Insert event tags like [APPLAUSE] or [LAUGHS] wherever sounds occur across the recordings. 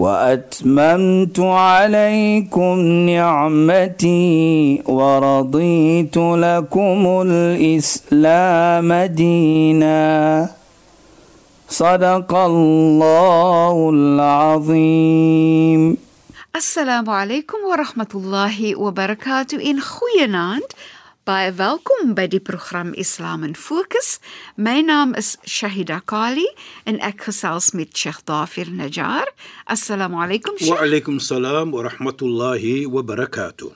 وأتممت عليكم نعمتي ورضيت لكم الإسلام دينا. صدق الله العظيم. السلام عليكم ورحمة الله وبركاته. إن goeienaand Baie welkom by die program Islam in Fokus. My naam is Shahida Kali en ek gesels met Sheikh Dafir Najjar. Assalamu alaykum Sheikh. Wa alaykum salaam wa rahmatullahi wa barakatuh.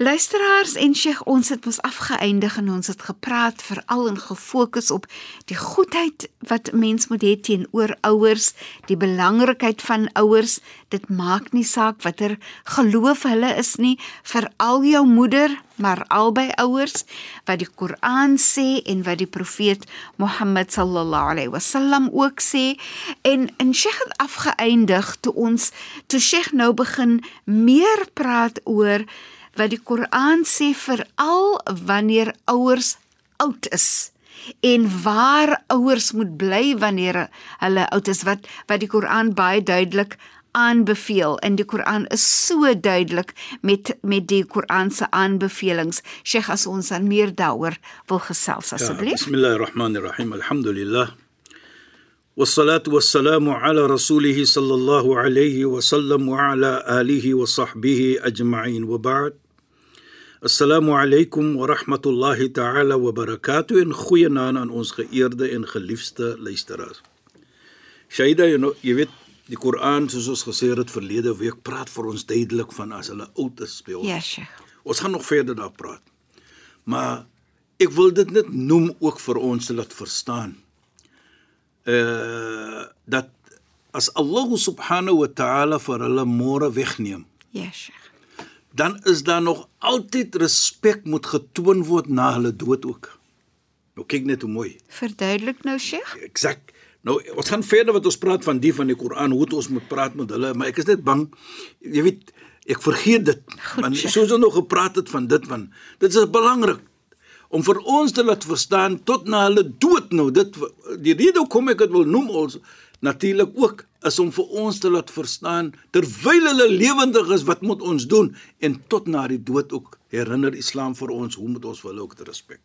Luisteraars en Sheikh, ons het mos afgeëindig en ons het gepraat veral en gefokus op die goedheid wat mens moet hê teenoor ouers, die belangrikheid van ouers. Dit maak nie saak watter geloof hulle is nie, veral jou moeder, maar albei ouers wat die Koran sê en wat die profeet Mohammed sallallahu alaihi wasallam ook sê. En en Sheikh het afgeëindig toe ons toe Sheikh nou begin meer praat oor wat die Koran sê veral wanneer ouers oud is en waar ouers moet bly wanneer hulle oud is wat wat die Koran baie duidelik aanbeveel en die Koran is so duidelik met met die Koran se aanbevelings. Sheikh as ons dan meer daaroor wil gesels asseblief. Ja, Bismillahirrahmanirrahim. Alhamdulillah. والصلاة والسلام على رسوله صلى الله عليه وسلم وعلى آله وصحبه أجمعين وبعد Assalamu alaykum wa rahmatullahi ta'ala wa barakatuh en goeienaand aan ons geëerde en geliefde luisteraars. Shaida, jy, know, jy weet die Koran soos ons gesê het verlede week praat vir ons duidelik van as hulle oud is by ons. Ja, Sheikh. Ons gaan nog verder daar praat. Maar ek wil dit net noem ook vir ons laat verstaan. Uh dat as Allah subhanahu wa ta'ala vir hulle môre wegneem. Ja, Sheikh dan is daar nog altyd respek moet getoon word na hulle dood ook. Nou kyk net hoe mooi. Verduidelik nou, Sheikh. Eksak. Nou ons gaan verder wat ons praat van die van die Koran, hoe ons moet praat met hulle, maar ek is net bang jy weet ek vergeet dit. Goed, want soos ons nog gepraat het van dit van dit is belangrik om vir ons te laat verstaan tot na hulle dood nou. Dit die rede hoekom ek dit wil noem ons natuurlik ook is om vir ons te laat verstaan terwyl hulle lewendig is wat moet ons doen en tot na die dood ook herinner Islam vir ons hoe moet ons vir hulle ook te respek.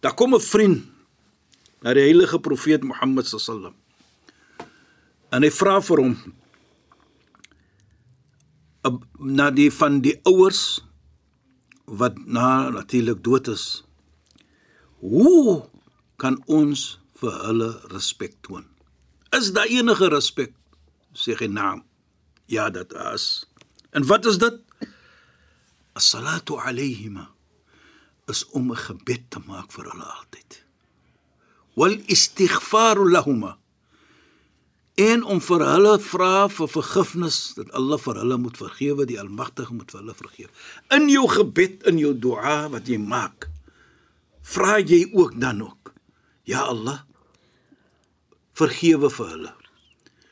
Daar kom 'n vriend na die heilige profeet Mohammed sallam. En hy vra vir hom na die van die ouers wat na natuurlik dood is. Hoe kan ons vir hulle respek toon? Is daar enige respek? Sê hy naam. Ja, dit is. En wat is dit? As-salatu alayhima is om 'n gebed te maak vir hulle altyd. Wal istighfar lahumma en om vir hulle vra vir vergifnis dat Allah vir hulle moet vergewe, die Almagtige moet vir hulle vergewe. In jou gebed, in jou dua wat jy maak, vra jy ook dan ook: Ja Allah, vergewe vir hulle.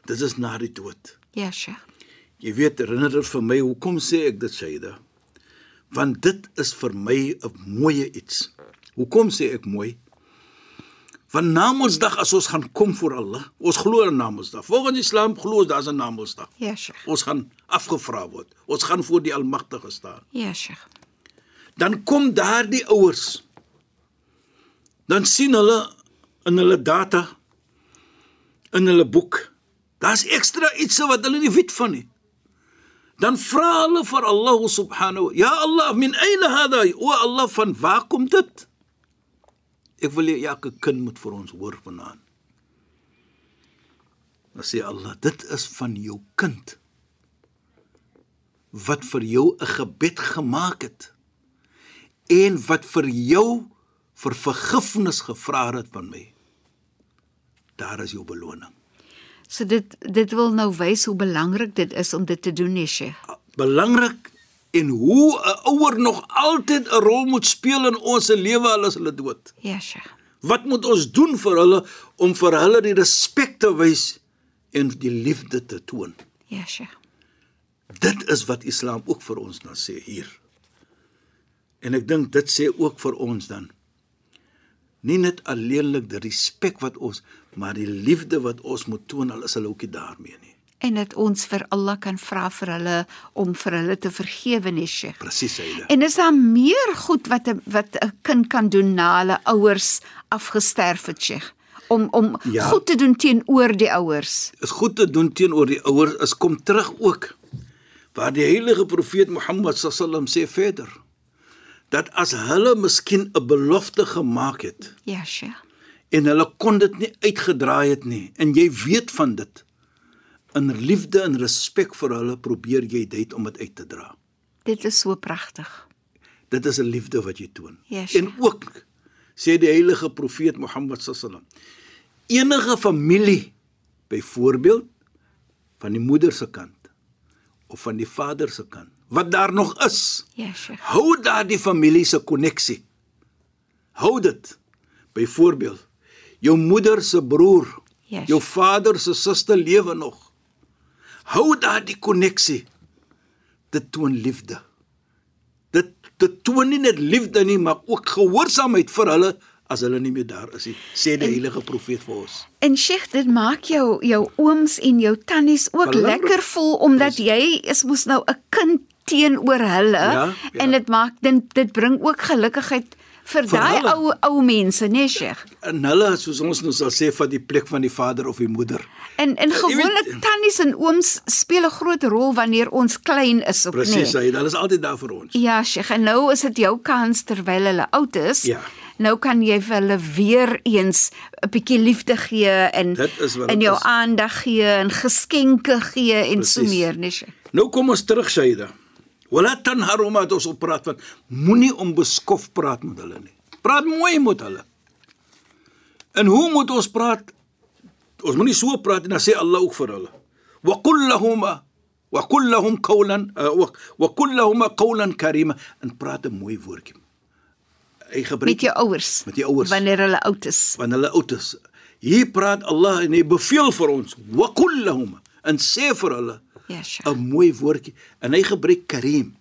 Dit is na die dood. Ja, Sheikh. Jy weet, herinner dit vir my, hoekom sê ek dit, Shaida? Want dit is vir my 'n mooie iets. Hoekom sê ek mooi? Want Namedsdag as ons gaan kom voor Allah, ons glo in Namedsdag. Volgens Islam glo ons daar's 'n Namedsdag. Ja, Sheikh. Ons gaan afgevra word. Ons gaan voor die Almagtige staan. Ja, Sheikh. Dan kom daar die ouers. Dan sien hulle in hulle data in hulle boek. Daar's ekstra iets wat hulle nie weet van nie. Dan vra hulle vir Allah subhanahu, "Ya Allah, min ayna hada? O Allah, van waar kom dit?" Ek wil hê elke kind moet vir ons hoor vanaand. Dan sê Allah, "Dit is van jou kind wat vir jou 'n gebed gemaak het en wat vir jou vir vergifnis gevra het van my." Daar is jou beloning. So dit dit wil nou wys hoe belangrik dit is om dit te doen, nee, Sheikh. belangrik en hoe 'n ouer nog altyd 'n rol moet speel in ons lewe al is hulle dood. Ja, Sheikh. Wat moet ons doen vir hulle om vir hulle die respek te wys en die liefde te toon? Ja, Sheikh. Dit is wat Islam ook vir ons dan sê hier. En ek dink dit sê ook vir ons dan nie net alleenlik die respek wat ons, maar die liefde wat ons moet toon al is hulle ook nie daarmee nie. En dat ons vir Allah kan vra vir hulle om vir hulle te vergewe, nee, Sheikh. Presies, Saida. En is daar meer goed wat 'n wat 'n kind kan doen na hulle ouers afgesterf het, Sheikh? Om om. Ja. goed te doen teenoor die ouers. is goed te doen teenoor die ouers is kom terug ook waar die heilige profeet Mohammed sallam sê verder dat as hulle miskien 'n belofte gemaak het Ja, Sheikh. En hulle kon dit nie uitgedraai het nie en jy weet van dit in liefde en respek vir hulle probeer jy dit om dit uit te dra Dit is so pragtig. dit is 'n liefde wat jy toon Yes. en ook sê die heilige profeet Mohammed sallam enige familie byvoorbeeld van die moeder se kant of van die vader se kant wat daar nog is Ja, Sheikh. hou daardie familie se koneksie hou dit byvoorbeeld jou moeder se broer Yes. jou vader se suster lewe nog hou daardie koneksie dit toon liefde dit dit toon nie net liefde nie maar ook gehoorsaamheid vir hulle as hulle nie meer daar is nie sê die heilige profeet vir ons En Sheikh, dit maak jou jou ooms en jou tannies ook Belangrik. lekker voel omdat jy is mos nou 'n kind teenoor hulle Ja, ja. en dit maak dit dit bring ook gelukigheid vir, daai ou ou mense, nee Sheikh. en hulle soos ons nou sal sê van die plek van die vader of die moeder En en weet- gewoonlik tannies en ooms speel 'n groot rol wanneer ons klein is ook presies nee. hy hulle is altyd daar vir ons Ja, Sheikh, en nou is dit jou kans terwyl hulle oud is. Ja. Nou kan jy vir hulle weer eens 'n bietjie liefde gee en dit jou aandag gee en geskenke gee en so Presies. meer, nee. Sheikh. Nou kom ons terug Shaida. Wala tanharuma ons op praat van moenie onbeskof praat met hulle nie. Praat mooi met hulle. En hoe moet ons praat? Ons moenie so praat en dan sê Allah ook vir hulle. Wa qul lahuma wa qul lahum qawlan uh, wa, qul lahuma qawlan karima en praat 'n mooi woordjie. Hy gebruik Met jou ouers. Met jou ouers. Wanneer hulle oud is. wanneer hulle oud is. Hier praat Allah en hy beveel vir ons wa qul lahum en sê vir hulle Ja, Sheikh. 'n mooi woordjie en hy gebruik karim.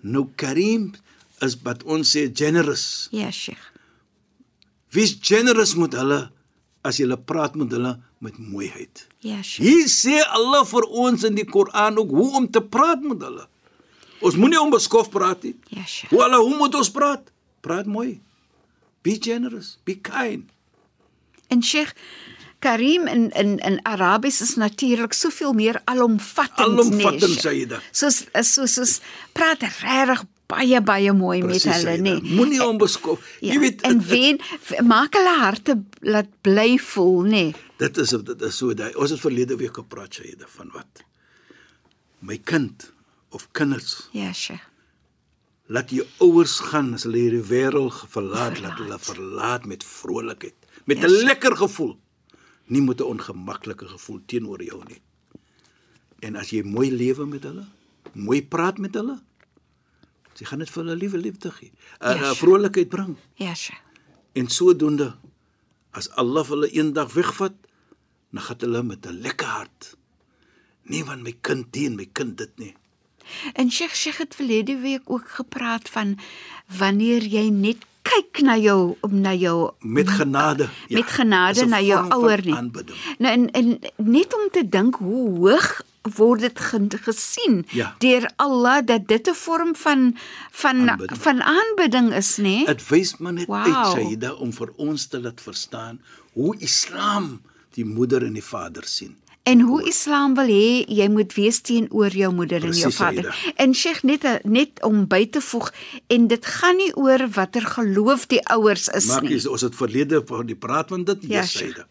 Nou karim is wat ons sê generous. Ja, Sheikh. Wie's generous met hulle as jy praat met hulle met mooiheid. Ja, Sheikh. Hier sê Allah vir ons in die Koran ook hoe om te praat met hulle. Ons moenie onbeskof praat nie. Ja, Sheikh. Hoe Allah hoe moet ons praat? Praat mooi. Be generous, be kind. En Sheikh Karim in in in Arabies is natuurlik soveel meer alomvattend, Alomvattend, nee, Sheikh. Sayyida. Soos soos soos praat regtig baie baie mooi Presies, met hulle, Sayyida. nee. Moenie onbeskof. Ja, Jy weet en wen maak hulle harte laat bly voel, nê. Nee. Dit is dit is so daai ons het verlede week gepraat Shaida van wat my kind of kinders Ja, Sheikh. laat jou ouers gaan as hulle hierdie wêreld verlaat laat hulle verlaat met vrolikheid met 'n Ja, Sheikh. lekker gevoel nie met 'n ongemaklike gevoel teenoor jou nie en as jy mooi lewe met hulle mooi praat met hulle jy gaan dit vir hulle liewe liefde gee 'n Ja, ja, Sheikh. vrolikheid bring Ja, Sheikh. En sodoende as Allah hulle eendag wegvat, dan gaan hulle met 'n lekker hart. Nie van my kind teen my kind dit nie. En Sheikh Sheikh het verlede week ook gepraat van wanneer jy net kyk na jou na jou Met genade. ja, met genade na jou ouer nie. Nou en, en net om te dink hoe hoog word dit ge, gesien Ja. deur Allah dat dit 'n vorm van van Aanbidding. van aanbidding is, nê? Dit wys maar net Wauw. uit Shaida om vir ons te laat verstaan hoe Islam die moeder en die vader sien. En hoe Islam wil hê jy moet wees teenoor jou moeder en jou vader. Aida. En Sheikh net net om by te voeg en dit gaan nie oor watter geloof die ouers is Maak nie. jy ons het verlede van die praat van dit Ja, ja.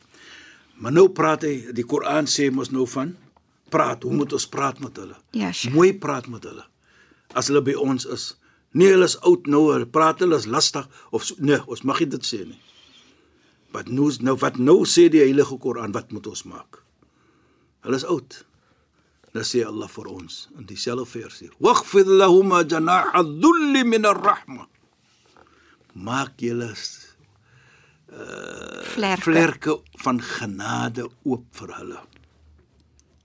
Maar nou praat hy die Koran sê mos nou van praat, hoe moet ons praat met hulle? Ja, Sheikh. Mooi praat met hulle. As hulle by ons is. Nee, hulle is oud nou, hulle praat hulle is lastig of so, nee, ons mag nie dit sê nie. Wat nou nou wat nou sê die Heilige Koran wat moet ons maak? Hulle is oud. Dan sê Allah vir ons in dieselfde versie: "Waghfid lahum janaha dhulli min ar-rahma." Maak julle Vlerke. vlerke van genade oop vir hulle.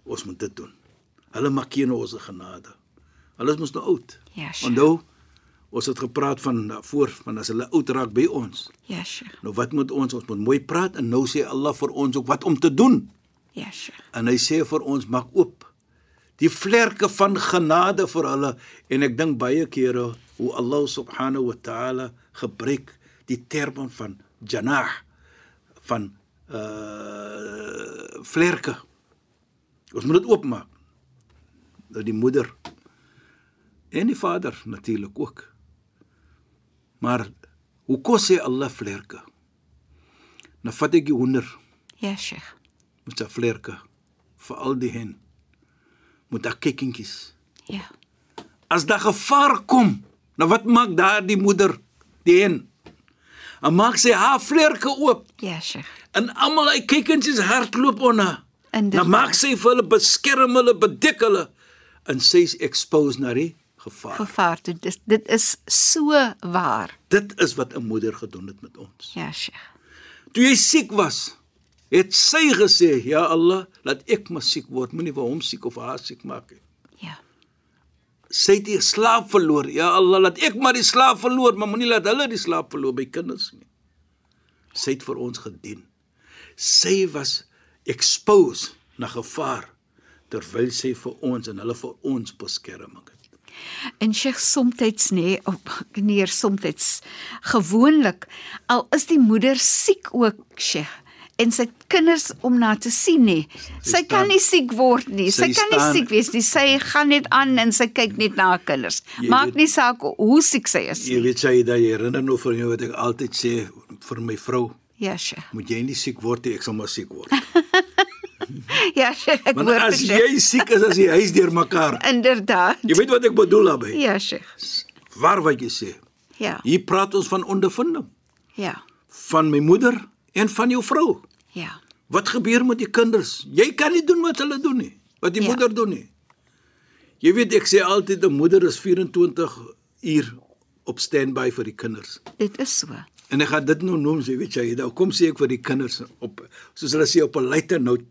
Ons moet dit doen. Hulle maak hier nou ons genade. Hulle is mos nou oud. Ja, Sheikh. Onthou, ons het gepraat van voor van as hulle oud raak by ons. Ja, Sheikh. Nou wat moet ons? Ons moet mooi praat en nou sê Allah vir ons ook wat om te doen. Ja, Sheikh. En hy sê vir ons maak oop die vlerke van genade vir hulle en ek dink baie kere hoe Allah subhanahu wa taala gebruik die term van janah van uh vlerke. Ons moet dit oopmaak. Nou die moeder en die vader natuurlik ook. Maar hoe kos hy Allah vlerke? Nou vat ek die hoender Ja, Sheikh. Met sy vlerke vir al die hen. Moet daar kykinkies. Ja. As daar gevaar kom, nou wat maak daardie moeder die hen? En maak sy haar vlerke oop Ja, Sheikh. en almal hy kykinkies hardloop onder. Dan maak sy vir hulle beskerm hulle, bedek hulle en sy's exposed na die gevaar. Gevaar. Dit dit is so waar. Dit is wat 'n moeder gedoen het met ons. Ja, Sheikh. Toe jy siek was, het sy gesê, "Ja Allah, laat ek maar siek word, moenie vir hom siek of haar siek maak nie." Ja. Sy het die slaap verloor. Ja Allah, laat ek maar die slaap verloor, maar moenie laat hulle die slaap verloor by kinders nie. Sy het vir ons gedien. Sy was exposed na gevaar terwyl sy vir ons en hulle vir ons beskerming het. En Sheikh soms nê, op neer soms gewoonlik al is die moeder siek ook, Sheikh. En sy kinders om na te sien nê. Sy, sy kan staan- nie siek word nie. Sy, sy kan nie staan- siek wees nie. Sy gaan net aan en sy kyk net na haar kinders. Jy Maak weet- nie saak hoe siek sy is Jy nie. weet sy dat jy herinner nou vir jou wat ek altyd sê vir my vrou, Ja, Sheikh. moet jy nie siek word nie, ek sal maar siek word. [LAUGHS] Ja, Sheikh, ek Want hoor as Sheikh. jy siek is as die huis deurmekaar. Inderdaad. Jy weet wat ek bedoel daarmee? Ja, Sheikh. Waar wat jy sê. Ja. Hier praat ons van ondervinding Ja. van my moeder en van jou vrou. Ja. Wat gebeur met die kinders? Jy kan nie doen wat hulle doen nie, wat die Ja. moeder doen nie. Jy weet ek sê altyd 'n moeder is 24 uur op standby vir die kinders. Dit is so. En ek gaan dit nou noem, jy weet jy, nou kom sê ek vir die kinders op soos hulle sê op 'n later note.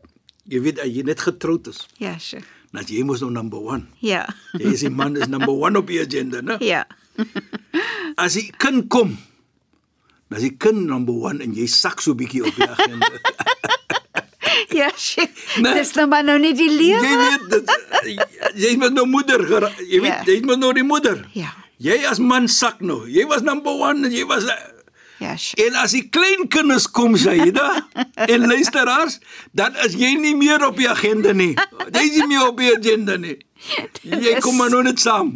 Jy weet as jy net getroud is, Ja, Sheikh. dan jy mos nou number 1. Ja. Jy is die man is number 1 op die agenda, né? Ja. As die kind kom, is die kind number 1 en jy sak so bietjie op die agenda. [LAUGHS] Ja, Sheikh. Nee. Dis nou maar nou nie die lewe. jy weet dit jy moet nou moeder jy weet Ja. jy moet nou die moeder. Ja. Jy as man sak nou. Jy was number 1 en jy was Ja, Sheikh. en as die klein kinders kom Saida [LAUGHS] en luisteraars, dan is jy nie meer op die agenda nie. Jy is nie meer op die agenda nie. [LAUGHS] Jy is- kom maar nou net saam.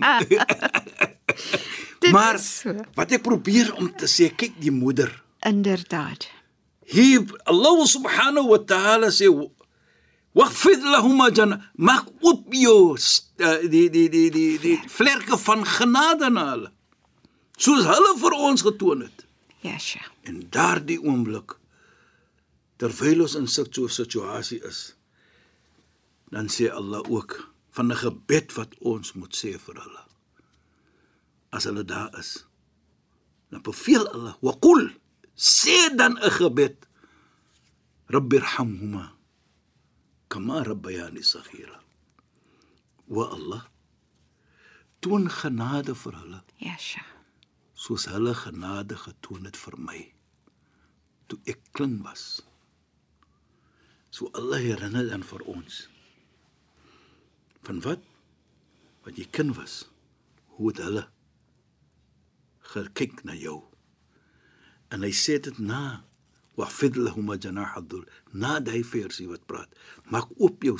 Dit maar so. wat ek probeer om te sê, kyk die moeder. Inderdaad. Hier Allah subhanahu wa ta'ala sê waqfid lahum jan maak op jou uh, die die die die die vlerke van genade na hulle. Soos hulle vir ons getoon het. Ja, Sheikh. En daardie oomblik terwyl ons in so 'n situasie is, dan sê Allah ook van 'n gebed wat ons moet sê vir hulle. As hulle daar is, dan beveel Allah, "Wa qul" sê dan 'n gebed. Rabbirhamhuma kama rabbayani saghira. Wa Allah toon genade vir hulle Sheikh. soos hulle genade getoon het vir my toe ek klein was. So Allah herinner dan vir ons. Van wat? Wat jy kind was. Hoe het hulle gekyk na jou? En hy sê dit na wafid lahum janah adul na daai versie wat praat maak oop jou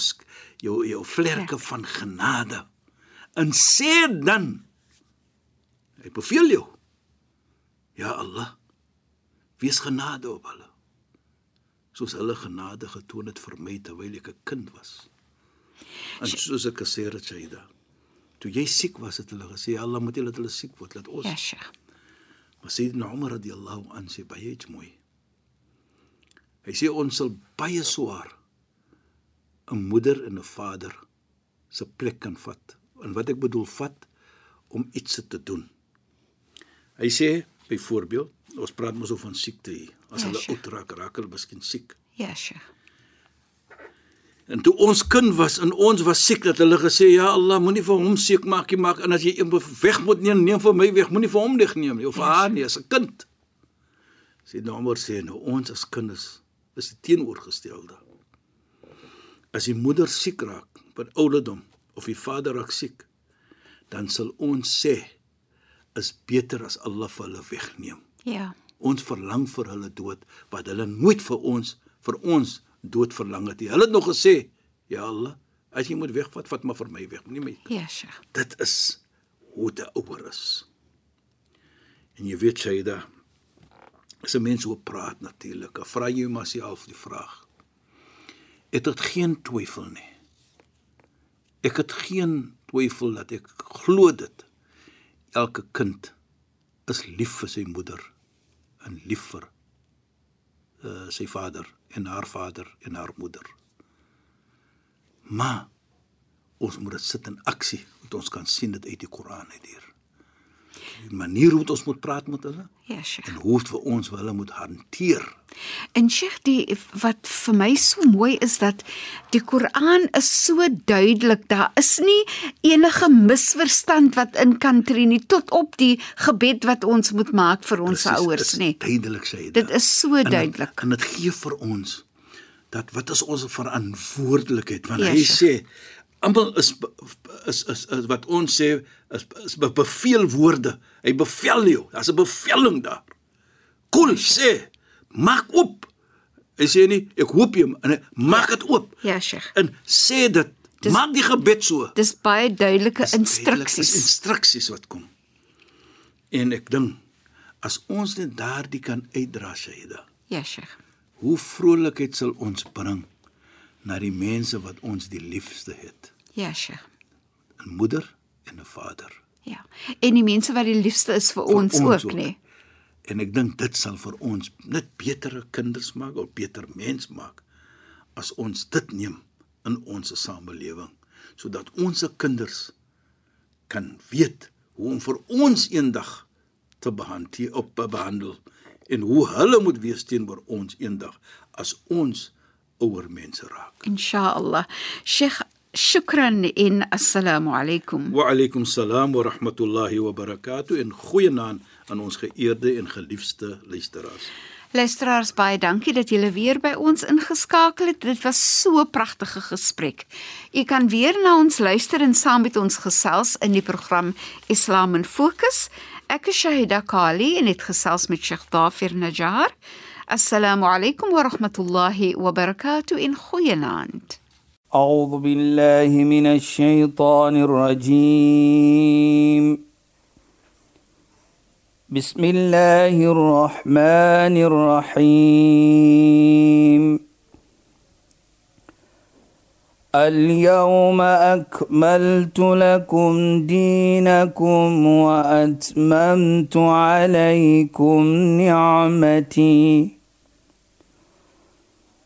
jou jou vlerke van genade en sê dan hy beveel jou Ja Allah, wees genade op hulle. Soos hulle genade getoon het vir my terwyl ek 'n kind was. En soos ek gesê het, Shaida, toe jy siek was, het hulle gesê, "Ja Allah, moet jy laat hulle siek word, laat ons." Ja, Sheikh. Sayyidina Umar radhiyallahu an sê baie iets mooi. Hy sê ons sal baie swaar 'n moeder en 'n vader se plek kan vat. En wat ek bedoel vat om iets te doen. Hy sê byvoorbeeld, ons praat mos oor van siekte hier. As Ja, hulle oud raak, raak hulle miskien siek. Ja, Sheikh. En toe ons kind was en ons was siek dat hulle gesê ja Allah moenie vir hom siek maak nie maak en as jy een weg moet neem neem vir my weg moenie vir hom weg neem nie of vir haar nie as 'n kind. Sê nou maar sê nou ons as kinders is die teenoorgestelde. As die moeder siek raak van ouderdom of die vader raak siek dan sal ons sê is beter as Allah vir hulle wegneem. Ja. Ons verlang vir hulle dood wat hulle nooit vir ons vir ons dood verlang het nie. Hulle het nog gesê, ja Allah, as jy moet wegvat, vat maar vir my weg, moenie my. Ja, Sheikh. Dit is hoe dit ouer is. En jy weet Shaida, as 'n mens oor praat natuurlik, vra jy jouself die vraag. Het dit geen twyfel nie. Ek het geen twyfel dat ek glo dit. Elke kind is lief vir sy moeder en lief vir uh, sy vader en haar vader en haar moeder. Maar ons moet dit sit in aksie, want ons kan sien dit uit die Koran uit hier. Die manier hoe ons moet praat met hulle Ja, Sheikh. en hoe vir ons hulle moet hanteer. En Sheikh, die wat vir my so mooi is dat die Koran is so duidelik. Daar is nie enige misverstand wat in kan tree nie tot op die gebed wat ons moet maak vir ons Presies, ouers, nê. Duidelik sê dit. Dit is so duidelik. En dit gee vir ons dat wat is ons verantwoordelikheid want Ja, hy sê almal is, is is is wat ons sê is is be- beveel woorde. Hy bevel jou. Daar's 'n beveling daar. Kul sê maak oop. Hy sê nie ek hoop jy en hy- maak dit oop. Ja, Sheikh. En sê dit. Dis- maak die gebed so. Dis baie duidelike Dis duidelik, is instruksies. instruksies wat kom. En ek dink as ons net daardie kan uitdra Shaida, Ja, Sheikh. hoe vrolikheid sal ons bring na die mense wat ons die liefste het, Ja, Sheikh. 'n moeder en 'n vader. Ja. En die mense wat die liefste is vir, Vir ons, ons ook, ook. nê. En ek dink dit sal vir ons net betere kinders maak of beter mens maak as ons dit neem in ons samelewing sodat ons kinders kan weet hoe om vir ons eendag te behanteer op behandel en hoe hulle moet wees teenoor ons eendag as ons ouer mense raak. Inshallah. Sheikh, shukran en assalamu alaykum. Wa alaykum salaam wa rahmatullahi wa barakatuh en goeienaand aan ons geëerde en geliefde luisteraars. Luisteraars, baie dankie dat julle weer by ons ingeskakel het. Dit was so 'n pragtige gesprek. U kan weer na ons luister en saam met ons gesels in die program Islam in Fokus. Ek is Shahida Kali en het gesels met Sheikh Dafir Najjar. Alaykum wa rahmatullahi wa barakatuh in goeienaand. أعوذ بالله من الشيطان الرجيم. بسم الله الرحمن الرحيم. اليوم أكملت لكم دينكم وأتممت عليكم نعمتي.